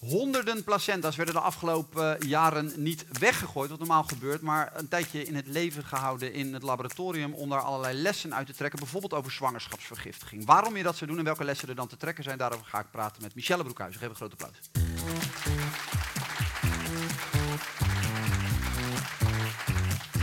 Honderden placenta's werden de afgelopen jaren niet weggegooid, wat normaal gebeurt, maar een tijdje in het leven gehouden in het laboratorium om daar allerlei lessen uit te trekken, bijvoorbeeld over zwangerschapsvergiftiging. Waarom je dat zou doen en welke lessen er dan te trekken zijn, daarover ga ik praten met Michelle Broekhuis. Geef een groot applaus.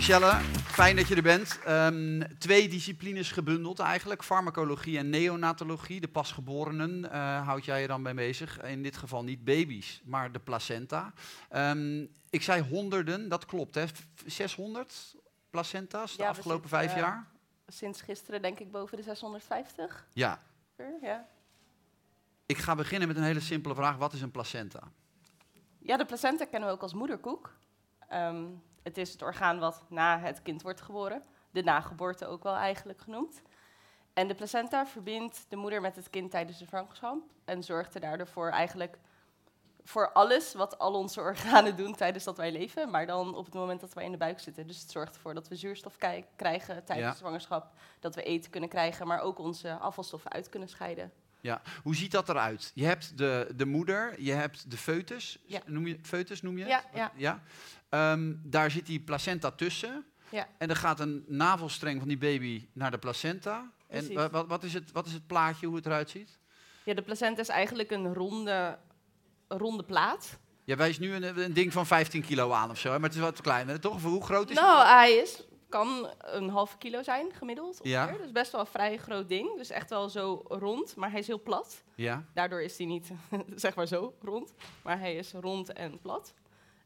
Michelle, fijn dat je er bent. Ehm, twee disciplines gebundeld eigenlijk, farmacologie en neonatologie. De pasgeborenen uh, houd jij je dan bij bezig. In dit geval niet baby's, maar de placenta. Um, ik zei honderden, dat klopt hè? 600 placenta's de afgelopen vijf uh, jaar? Sinds gisteren denk ik boven de 650. Ja. ja. Ik ga beginnen met een hele simpele vraag. Wat is een placenta? Ja, de placenta kennen we ook als moederkoek. Um, het is het orgaan wat na het kind wordt geboren. De nageboorte ook wel eigenlijk genoemd. En de placenta verbindt de moeder met het kind tijdens de zwangerschap. En zorgt er daardoor voor eigenlijk voor alles wat al onze organen doen tijdens dat wij leven. Maar dan op het moment dat wij in de buik zitten. Dus het zorgt ervoor dat we zuurstof krijgen tijdens de zwangerschap. Dat we eten kunnen krijgen, maar ook onze afvalstoffen uit kunnen scheiden. Ja, hoe ziet dat eruit? Je hebt de, de moeder, je hebt de foetus. Ja. Noem je, foetus noem je het? Ja. ja. ja? Ehm, daar zit die placenta tussen. Ja. En er gaat een navelstreng van die baby naar de placenta. En wat, wat, is het, wat is het plaatje, hoe het eruit ziet? Ja, de placenta is eigenlijk een ronde, ronde plaat. Ja, wijst nu een, een, ding van 15 kilo aan of zo, maar het is wat kleiner, toch? hoe groot is nou, het? Nou, hij is, kan een half kilo zijn gemiddeld. Ja. Dus best wel een vrij groot ding. Dus echt wel zo rond, maar hij is heel plat. Ja. Daardoor is hij niet, zeg maar zo, rond. Maar hij is rond en plat.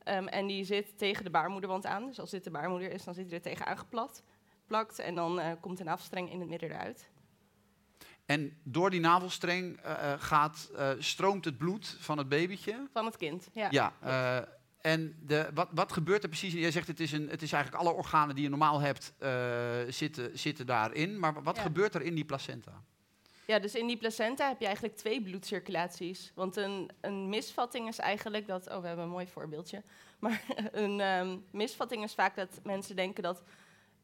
Um, en die zit tegen de baarmoederwand aan. Dus als dit de baarmoeder is, dan zit hij er tegen aangeplakt. Plakt, en dan uh, komt de navelstreng in het midden eruit. En door die navelstreng uh, gaat, uh, stroomt het bloed van het babytje? Van het kind, ja. Ja, en de, wat, wat gebeurt er precies? Jij zegt het is, een, het is eigenlijk alle organen die je normaal hebt zitten, zitten daarin. Maar wat ja. gebeurt er in die placenta? Ja, dus in die placenta heb je eigenlijk twee bloedcirculaties. Want een, een misvatting is eigenlijk dat. Oh, we hebben een mooi voorbeeldje. Maar een um, misvatting is vaak dat mensen denken dat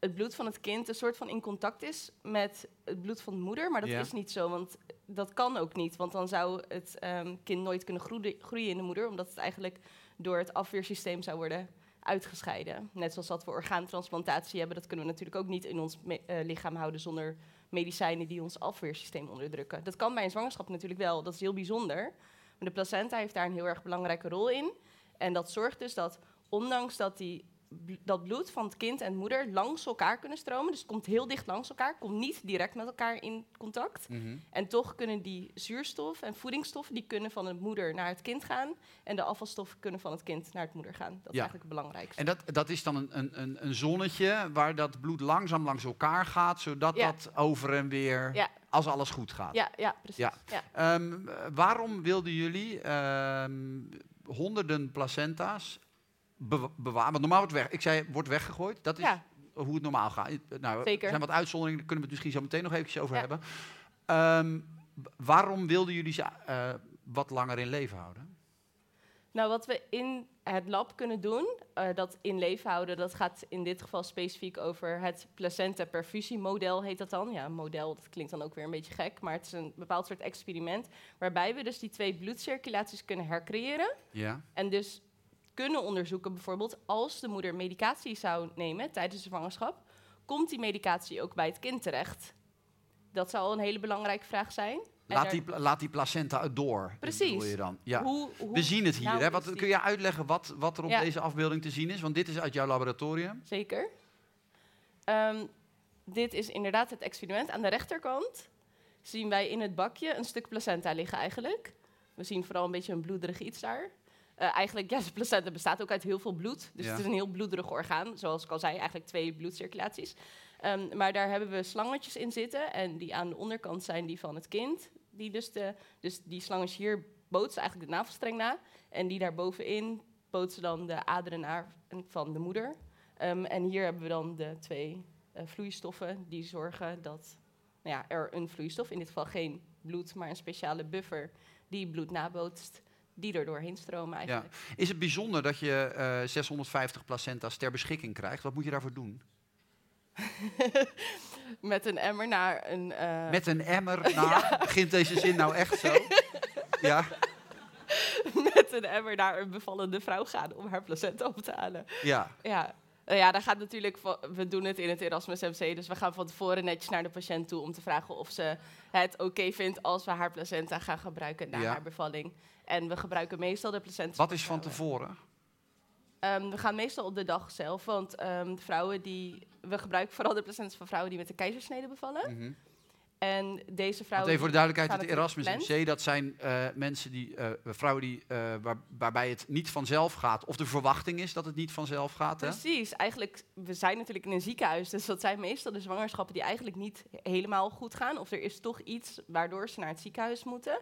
het bloed van het kind een soort van in contact is met het bloed van de moeder. Maar dat is niet zo, want dat kan ook niet. Want dan zou het um, kind nooit kunnen groeien in de moeder, omdat het eigenlijk door het afweersysteem zou worden uitgescheiden. Net zoals dat we orgaantransplantatie hebben, dat kunnen we natuurlijk ook niet in ons uh, lichaam houden zonder medicijnen die ons afweersysteem onderdrukken. Dat kan bij een zwangerschap natuurlijk wel, dat is heel bijzonder. Maar de placenta heeft daar een heel erg belangrijke rol in. En dat zorgt dus dat, ondanks dat die dat bloed van het kind en moeder langs elkaar kunnen stromen. Dus het komt heel dicht langs elkaar, komt niet direct met elkaar in contact. Mhm. En toch kunnen die zuurstof en voedingsstoffen die kunnen van de moeder naar het kind gaan. En de afvalstoffen kunnen van het kind naar het moeder gaan. Dat is eigenlijk het belangrijkste. En dat, dat is dan een, een, een zonnetje waar dat bloed langzaam langs elkaar gaat, zodat dat over en weer, ja. als alles goed gaat. Ja, ja precies. Ja. Um, waarom wilden jullie um, honderden placenta's Want normaal wordt weg. Ik zei, wordt weggegooid. Dat is hoe het normaal gaat. Nou, Zeker. Er zijn wat uitzonderingen, daar kunnen we het misschien zo meteen nog eventjes over hebben. Um, waarom wilden jullie ze uh, wat langer in leven houden? Nou, wat we in het lab kunnen doen, uh, dat in leven houden, dat gaat in dit geval specifiek over het placenta-perfusiemodel, heet dat dan. Ja, een model, dat klinkt dan ook weer een beetje gek, maar het is een bepaald soort experiment waarbij we dus die twee bloedcirculaties kunnen hercreëren. Ja. En dus kunnen onderzoeken, bijvoorbeeld als de moeder medicatie zou nemen tijdens de zwangerschap, komt die medicatie ook bij het kind terecht? Dat zou een hele belangrijke vraag zijn. Laat die, laat die placenta het door. Precies. Je dan. Ja. Hoe, hoe, We zien het hier. Nou, hè? Wat, kun je uitleggen wat, wat er op deze afbeelding te zien is? Want dit is uit jouw laboratorium. Zeker. Um, dit is inderdaad het experiment. Aan de rechterkant zien wij in het bakje een stuk placenta liggen eigenlijk. We zien vooral een beetje een bloederig iets daar. Uh, eigenlijk, ja, de placenta bestaat ook uit heel veel bloed. Dus het is een heel bloederig orgaan. Zoals ik al zei, eigenlijk twee bloedcirculaties. Um, maar daar hebben we slangetjes in zitten. En die aan de onderkant zijn die van het kind. Die dus, de, dus die slangetjes hier bootsen eigenlijk de navelstreng na. En die daar bovenin bootsen dan de aderen naar van de moeder. Um, en hier hebben we dan de twee uh, vloeistoffen die zorgen dat nou ja, er een vloeistof, in dit geval geen bloed, maar een speciale buffer, die bloed nabootst die er doorheen stromen eigenlijk. Ja. Is het bijzonder dat je uh, eh, 650 placenta's ter beschikking krijgt? Wat moet je daarvoor doen? Met een emmer naar een... Uh... Met een emmer naar... Begint deze zin nou echt zo? ja. Met een emmer naar een bevallende vrouw gaan om haar placenta op te halen. Ja. Ja. Uh, ja, daar gaat natuurlijk we doen het in het Erasmus MC, dus we gaan van tevoren netjes naar de patiënt toe om te vragen of ze het oké vindt als we haar placenta gaan gebruiken na haar bevalling. En we gebruiken meestal de placenta. Wat is van tevoren? Um, we gaan meestal op de dag zelf, want um, vrouwen die we gebruiken vooral de placenta van vrouwen die met de keizersnede bevallen. Mm en deze vrouwen. even voor de duidelijkheid: het Erasmus MC, dat zijn uh, mensen die, uh, vrouwen die, uh, waar, waarbij het niet vanzelf gaat. Of de verwachting is dat het niet vanzelf gaat. Precies. Hè? Eigenlijk, we zijn natuurlijk in een ziekenhuis. Dus dat zijn meestal de zwangerschappen die eigenlijk niet helemaal goed gaan. Of er is toch iets waardoor ze naar het ziekenhuis moeten.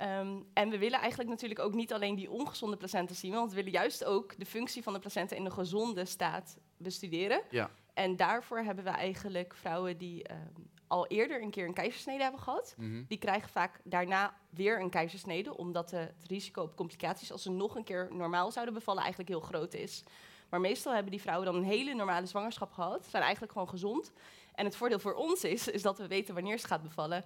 Um, en we willen eigenlijk natuurlijk ook niet alleen die ongezonde placenta zien, want we willen juist ook de functie van de placenta in de gezonde staat bestuderen. Ja. En daarvoor hebben we eigenlijk vrouwen die um, al eerder een keer een keizersnede hebben gehad. Mhm. Die krijgen vaak daarna weer een keizersnede, omdat het risico op complicaties als ze nog een keer normaal zouden bevallen eigenlijk heel groot is. Maar meestal hebben die vrouwen dan een hele normale zwangerschap gehad, zijn eigenlijk gewoon gezond. En het voordeel voor ons is, is dat we weten wanneer ze gaat bevallen.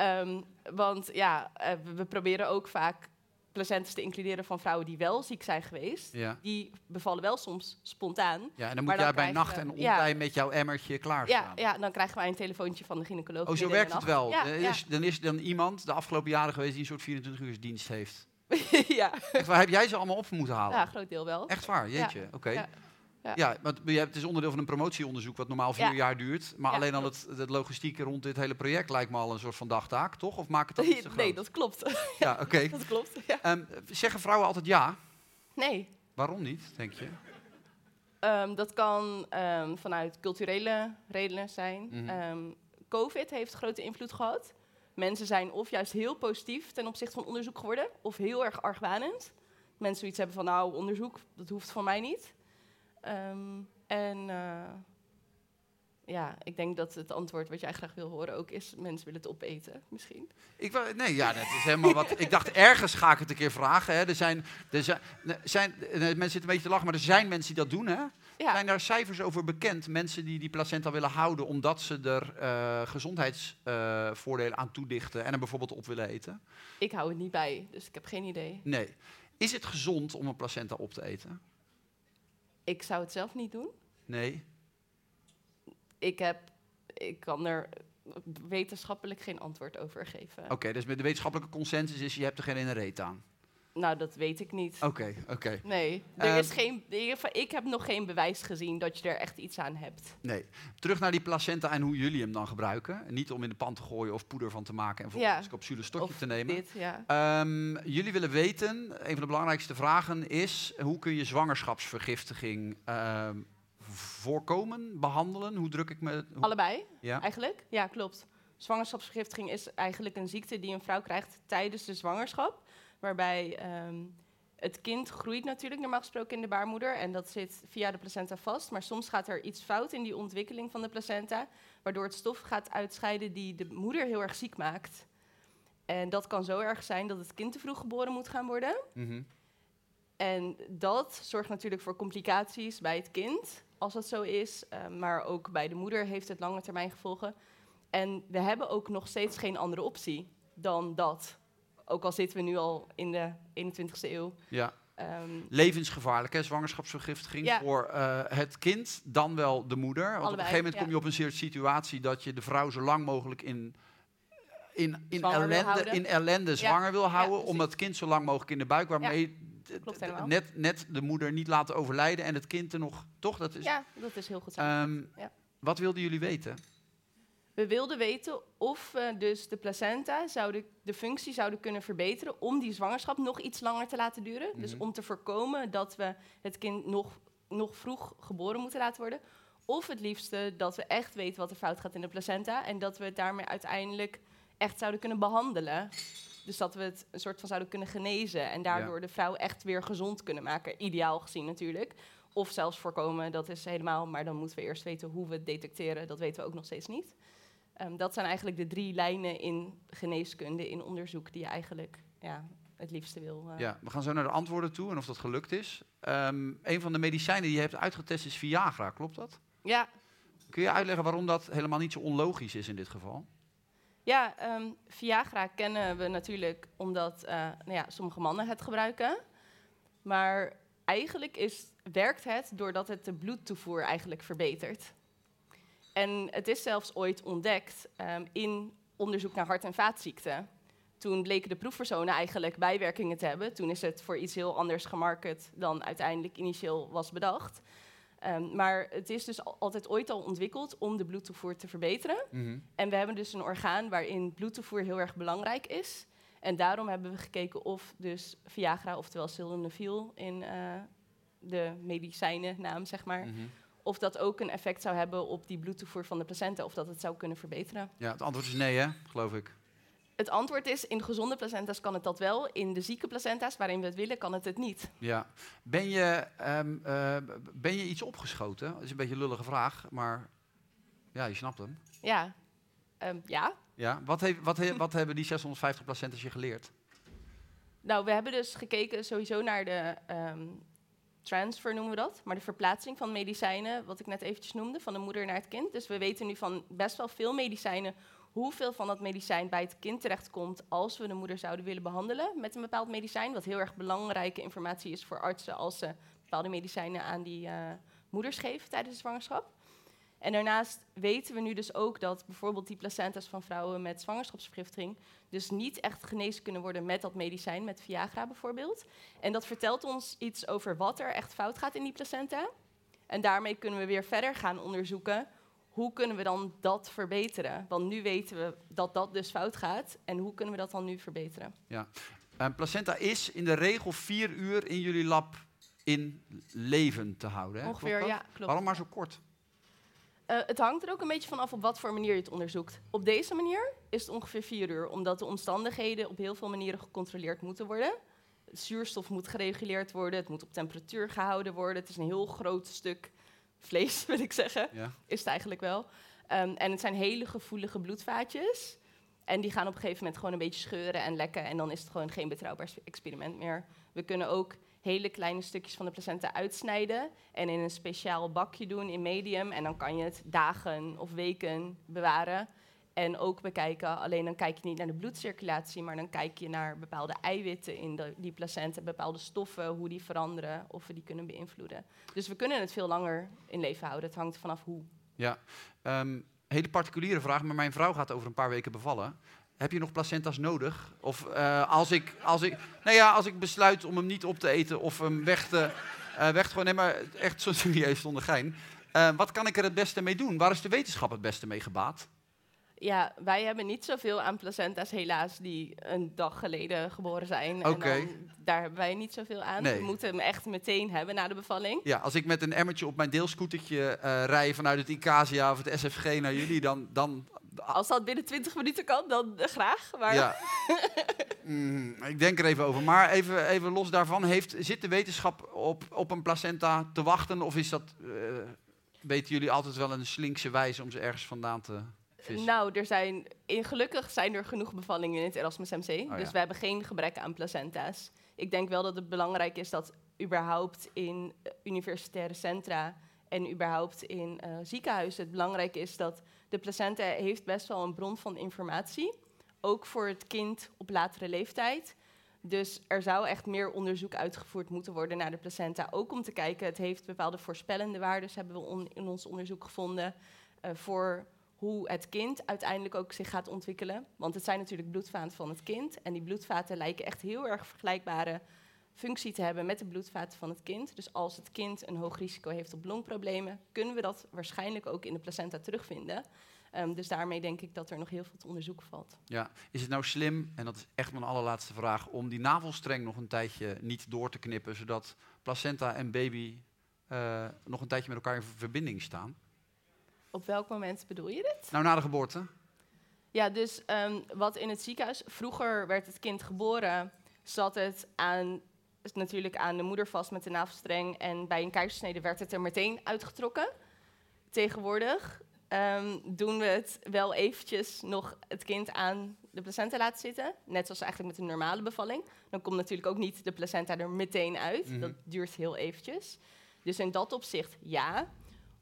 Um, want ja, uh, we proberen ook vaak placentes te includeren van vrouwen die wel ziek zijn geweest. Die bevallen wel soms spontaan. Ja, en dan moet jij bij nacht en ontij met jouw emmertje klaarstaan. Ja, ja, dan krijgen wij een telefoontje van de gynaecoloog. Oh, zo werkt het wel. Ja, uh, is, dan is dan iemand de afgelopen jaren geweest die een soort 24 uur dienst heeft. ja. Echt waar, heb jij ze allemaal op moeten halen? Ja, groot deel wel. Echt waar, jeetje. Oké. Ja, ja het is onderdeel van een promotieonderzoek wat normaal vier jaar duurt. Maar alleen al het, het logistieke rond dit hele project lijkt me al een soort van dagtaak, toch? Of maak het dat niet zo Nee, dat klopt. Ja, oké. dat klopt, um, zeggen vrouwen altijd ja? Nee. Waarom niet, denk je? Um, dat kan um, vanuit culturele redenen zijn. Mm Covid heeft grote invloed gehad. Mensen zijn of juist heel positief ten opzichte van onderzoek geworden, of heel erg argwanend. Mensen iets hebben van, nou, onderzoek, dat hoeft voor mij niet. Um, en uh, ja, ik denk dat het antwoord wat jij graag wil horen ook is: mensen willen het opeten, misschien. Ik, nee, ja, dat is helemaal wat. Ik dacht, ergens ga ik het een keer vragen. Hè. Er zijn, er zijn, zijn, mensen zitten een beetje te lachen, maar er zijn mensen die dat doen. Hè. Ja. Zijn daar cijfers over bekend? Mensen die die placenta willen houden omdat ze er uh, gezondheidsvoordelen uh, aan toedichten en er bijvoorbeeld op willen eten? Ik hou het niet bij, dus ik heb geen idee. Nee. Is het gezond om een placenta op te eten? Ik zou het zelf niet doen. Nee. Ik, heb, ik kan er wetenschappelijk geen antwoord over geven. Oké, dus met de wetenschappelijke consensus is, je hebt er geen ene reet aan. Nou, dat weet ik niet. Oké, oké. Nee, er is ehm, geen, ik heb nog geen bewijs gezien dat je er echt iets aan hebt. Nee. Terug naar die placenta en hoe jullie hem dan gebruiken. Niet om in de pan te gooien of poeder van te maken en volgens ja. capsule stokje te nemen. Dit, ja. Ehm, jullie willen weten, een van de belangrijkste vragen is, hoe kun je zwangerschapsvergiftiging uh, voorkomen, behandelen? Hoe druk ik me... Allebei, ja? eigenlijk. Ja, klopt. Zwangerschapsvergiftiging is eigenlijk een ziekte die een vrouw krijgt tijdens de zwangerschap waarbij ehm, het kind groeit natuurlijk normaal gesproken in de baarmoeder en dat zit via de placenta vast. Maar soms gaat er iets fout in die ontwikkeling van de placenta, waardoor het stof gaat uitscheiden die de moeder heel erg ziek maakt. En dat kan zo erg zijn dat het kind te vroeg geboren moet gaan worden. Mhm. En dat zorgt natuurlijk voor complicaties bij het kind, als dat zo is. Ehm, maar ook bij de moeder heeft het lange termijn gevolgen. En we hebben ook nog steeds geen andere optie dan dat. Ook al zitten we nu al in de 21ste eeuw. Ja. Um, Levensgevaarlijk, hè? zwangerschapsvergiftiging voor uh, het kind, dan wel de moeder. Want Allebei, op een gegeven moment kom je op een soort situatie dat je de vrouw zo lang mogelijk in, in, in, ellende, in ellende zwanger wil houden. om het kind zo lang mogelijk in de buik, waarmee net, net de moeder niet laten overlijden en het kind er nog. Toch? Dat is, ja, dat is heel goed. Um, wat wilden jullie weten? We wilden weten of we dus de placenta zouden, de functie zouden kunnen verbeteren om die zwangerschap nog iets langer te laten duren. Dus mhm. om te voorkomen dat we het kind nog, nog vroeg geboren moeten laten worden. Of het liefste dat we echt weten wat er fout gaat in de placenta en dat we het daarmee uiteindelijk echt zouden kunnen behandelen. Dus dat we het een soort van zouden kunnen genezen en daardoor de vrouw echt weer gezond kunnen maken. Ideaal gezien natuurlijk. Of zelfs voorkomen, dat is helemaal, maar dan moeten we eerst weten hoe we het detecteren. Dat weten we ook nog steeds niet. Um, dat zijn eigenlijk de drie lijnen in geneeskunde, in onderzoek, die je eigenlijk ja, het liefste wil. Uh... Ja, we gaan zo naar de antwoorden toe en of dat gelukt is. Um, een van de medicijnen die je hebt uitgetest is Viagra, klopt dat? Ja. Kun je uitleggen waarom dat helemaal niet zo onlogisch is in dit geval? Ja, um, Viagra kennen we natuurlijk omdat uh, nou ja, sommige mannen het gebruiken. Maar eigenlijk is, werkt het doordat het de bloedtoevoer eigenlijk verbetert. En het is zelfs ooit ontdekt um, in onderzoek naar hart- en vaatziekten. Toen bleken de proefpersonen eigenlijk bijwerkingen te hebben. Toen is het voor iets heel anders gemarket dan uiteindelijk initieel was bedacht. Um, maar het is dus altijd ooit al ontwikkeld om de bloedtoevoer te verbeteren. Mhm. En we hebben dus een orgaan waarin bloedtoevoer heel erg belangrijk is. En daarom hebben we gekeken of dus Viagra, oftewel sildenafil in uh, de medicijnennaam, zeg maar... Mhm. Of dat ook een effect zou hebben op die bloedtoevoer van de placenta, of dat het zou kunnen verbeteren. Ja, het antwoord is nee, hè? geloof ik. Het antwoord is, in gezonde placenta's kan het dat wel. In de zieke placenta's, waarin we het willen, kan het het niet. Ja. Ben je, um, uh, ben je iets opgeschoten? Dat is een beetje een lullige vraag, maar ja, je snapt hem. Ja. Um, ja. ja. Wat, heeft, wat, he, wat hebben die 650 placenta's je geleerd? Nou, we hebben dus gekeken sowieso naar de um, transfer, noemen we dat. Maar de verplaatsing van medicijnen, wat ik net eventjes noemde, van de moeder naar het kind. Dus we weten nu van best wel veel medicijnen hoeveel van dat medicijn bij het kind terechtkomt als we de moeder zouden willen behandelen met een bepaald medicijn. Wat heel erg belangrijke informatie is voor artsen als ze bepaalde medicijnen aan die uh, moeders geven tijdens de zwangerschap. En daarnaast weten we nu dus ook dat bijvoorbeeld die placenta's van vrouwen met zwangerschapsvergiftiging dus niet echt genezen kunnen worden met dat medicijn, met Viagra bijvoorbeeld. En dat vertelt ons iets over wat er echt fout gaat in die placenta. En daarmee kunnen we weer verder gaan onderzoeken hoe kunnen we dan dat verbeteren? Want nu weten we dat dat dus fout gaat. En hoe kunnen we dat dan nu verbeteren? Ja. Uh, placenta is in de regel vier uur in jullie lab in leven te houden. Hè? Ongeveer, ja, klopt. Waarom maar zo kort? Uh, het hangt er ook een beetje vanaf op wat voor manier je het onderzoekt. Op deze manier is het ongeveer vier uur, omdat de omstandigheden op heel veel manieren gecontroleerd moeten worden. Het zuurstof moet gereguleerd worden, het moet op temperatuur gehouden worden. Het is een heel groot stuk vlees, wil ik zeggen. Ja. Is het eigenlijk wel. Um, en het zijn hele gevoelige bloedvaatjes. En die gaan op een gegeven moment gewoon een beetje scheuren en lekken. En dan is het gewoon geen betrouwbaar experiment meer. We kunnen ook hele kleine stukjes van de placenta uitsnijden en in een speciaal bakje doen in medium. En dan kan je het dagen of weken bewaren. En ook bekijken, alleen dan kijk je niet naar de bloedcirculatie, maar dan kijk je naar bepaalde eiwitten in de, die placenta, bepaalde stoffen, hoe die veranderen, of we die kunnen beïnvloeden. Dus we kunnen het veel langer in leven houden. Het hangt vanaf hoe. Ja, um, hele particuliere vraag, maar mijn vrouw gaat over een paar weken bevallen. Heb je nog placenta's nodig? Of uh, als, ik, als, ik, nou ja, als ik besluit om hem niet op te eten of hem weg te, uh, weg te gooien, nee, maar echt zo serieus zonder gein. Uh, wat kan ik er het beste mee doen? Waar is de wetenschap het beste mee gebaat? Ja, wij hebben niet zoveel aan placenta's helaas die een dag geleden geboren zijn. Okay. En daar hebben wij niet zoveel aan. We moeten hem echt meteen hebben na de bevalling. Ja, als ik met een emmertje op mijn deelscootertje uh, rij vanuit het ICASIA of het SFG naar jullie, dan... dan als dat binnen 20 minuten kan, dan uh, graag. Maar ja. mm, ik denk er even over. Maar even, even los daarvan, heeft, zit de wetenschap op, op een placenta te wachten? Of is dat, uh, weten jullie altijd wel een slinkse wijze om ze ergens vandaan te... Nou, er zijn, in, gelukkig zijn er genoeg bevallingen in het Erasmus MC. Oh, dus we hebben geen gebrek aan placenta's. Ik denk wel dat het belangrijk is dat überhaupt in eh, universitaire centra en überhaupt in uh, ziekenhuizen het belangrijk is dat de placenta heeft best wel een bron van informatie. Ook voor het kind op latere leeftijd. Dus er zou echt meer onderzoek uitgevoerd moeten worden naar de placenta. Ook om te kijken, het heeft bepaalde voorspellende waarden, hebben we in ons onderzoek gevonden. Uh, voor hoe het kind uiteindelijk ook zich gaat ontwikkelen. Want het zijn natuurlijk bloedvaten van het kind. En die bloedvaten lijken echt heel erg vergelijkbare functie te hebben met de bloedvaten van het kind. Dus als het kind een hoog risico heeft op longproblemen, kunnen we dat waarschijnlijk ook in de placenta terugvinden. Um, dus daarmee denk ik dat er nog heel veel te onderzoeken valt. Ja, is het nou slim, en dat is echt mijn allerlaatste vraag, om die navelstreng nog een tijdje niet door te knippen, zodat placenta en baby uh, nog een tijdje met elkaar in verbinding staan? Op welk moment bedoel je dit? Nou, na de geboorte. Ja, dus um, wat in het ziekenhuis... Vroeger werd het kind geboren, zat het aan, natuurlijk aan de moeder vast met de navelstreng... en bij een keizersnede werd het er meteen uitgetrokken. Tegenwoordig um, doen we het wel eventjes nog het kind aan de placenta laten zitten. Net zoals eigenlijk met een normale bevalling. Dan komt natuurlijk ook niet de placenta er meteen uit. Mhm. Dat duurt heel eventjes. Dus in dat opzicht ja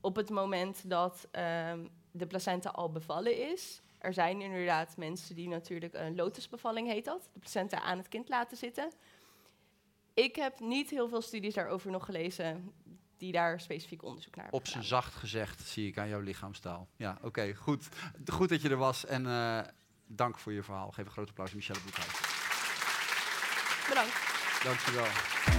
op het moment dat um, de placenta al bevallen is. Er zijn inderdaad mensen die natuurlijk een lotusbevalling heet dat, de placenta aan het kind laten zitten. Ik heb niet heel veel studies daarover nog gelezen die daar specifiek onderzoek naar hebben. Op zijn zacht gezegd zie ik aan jouw lichaamstaal. Ja, oké, goed. Goed dat je er was en uh, dank voor je verhaal. Geef een groot applaus aan Michelle Boekhuis. Bedankt. Dankjewel.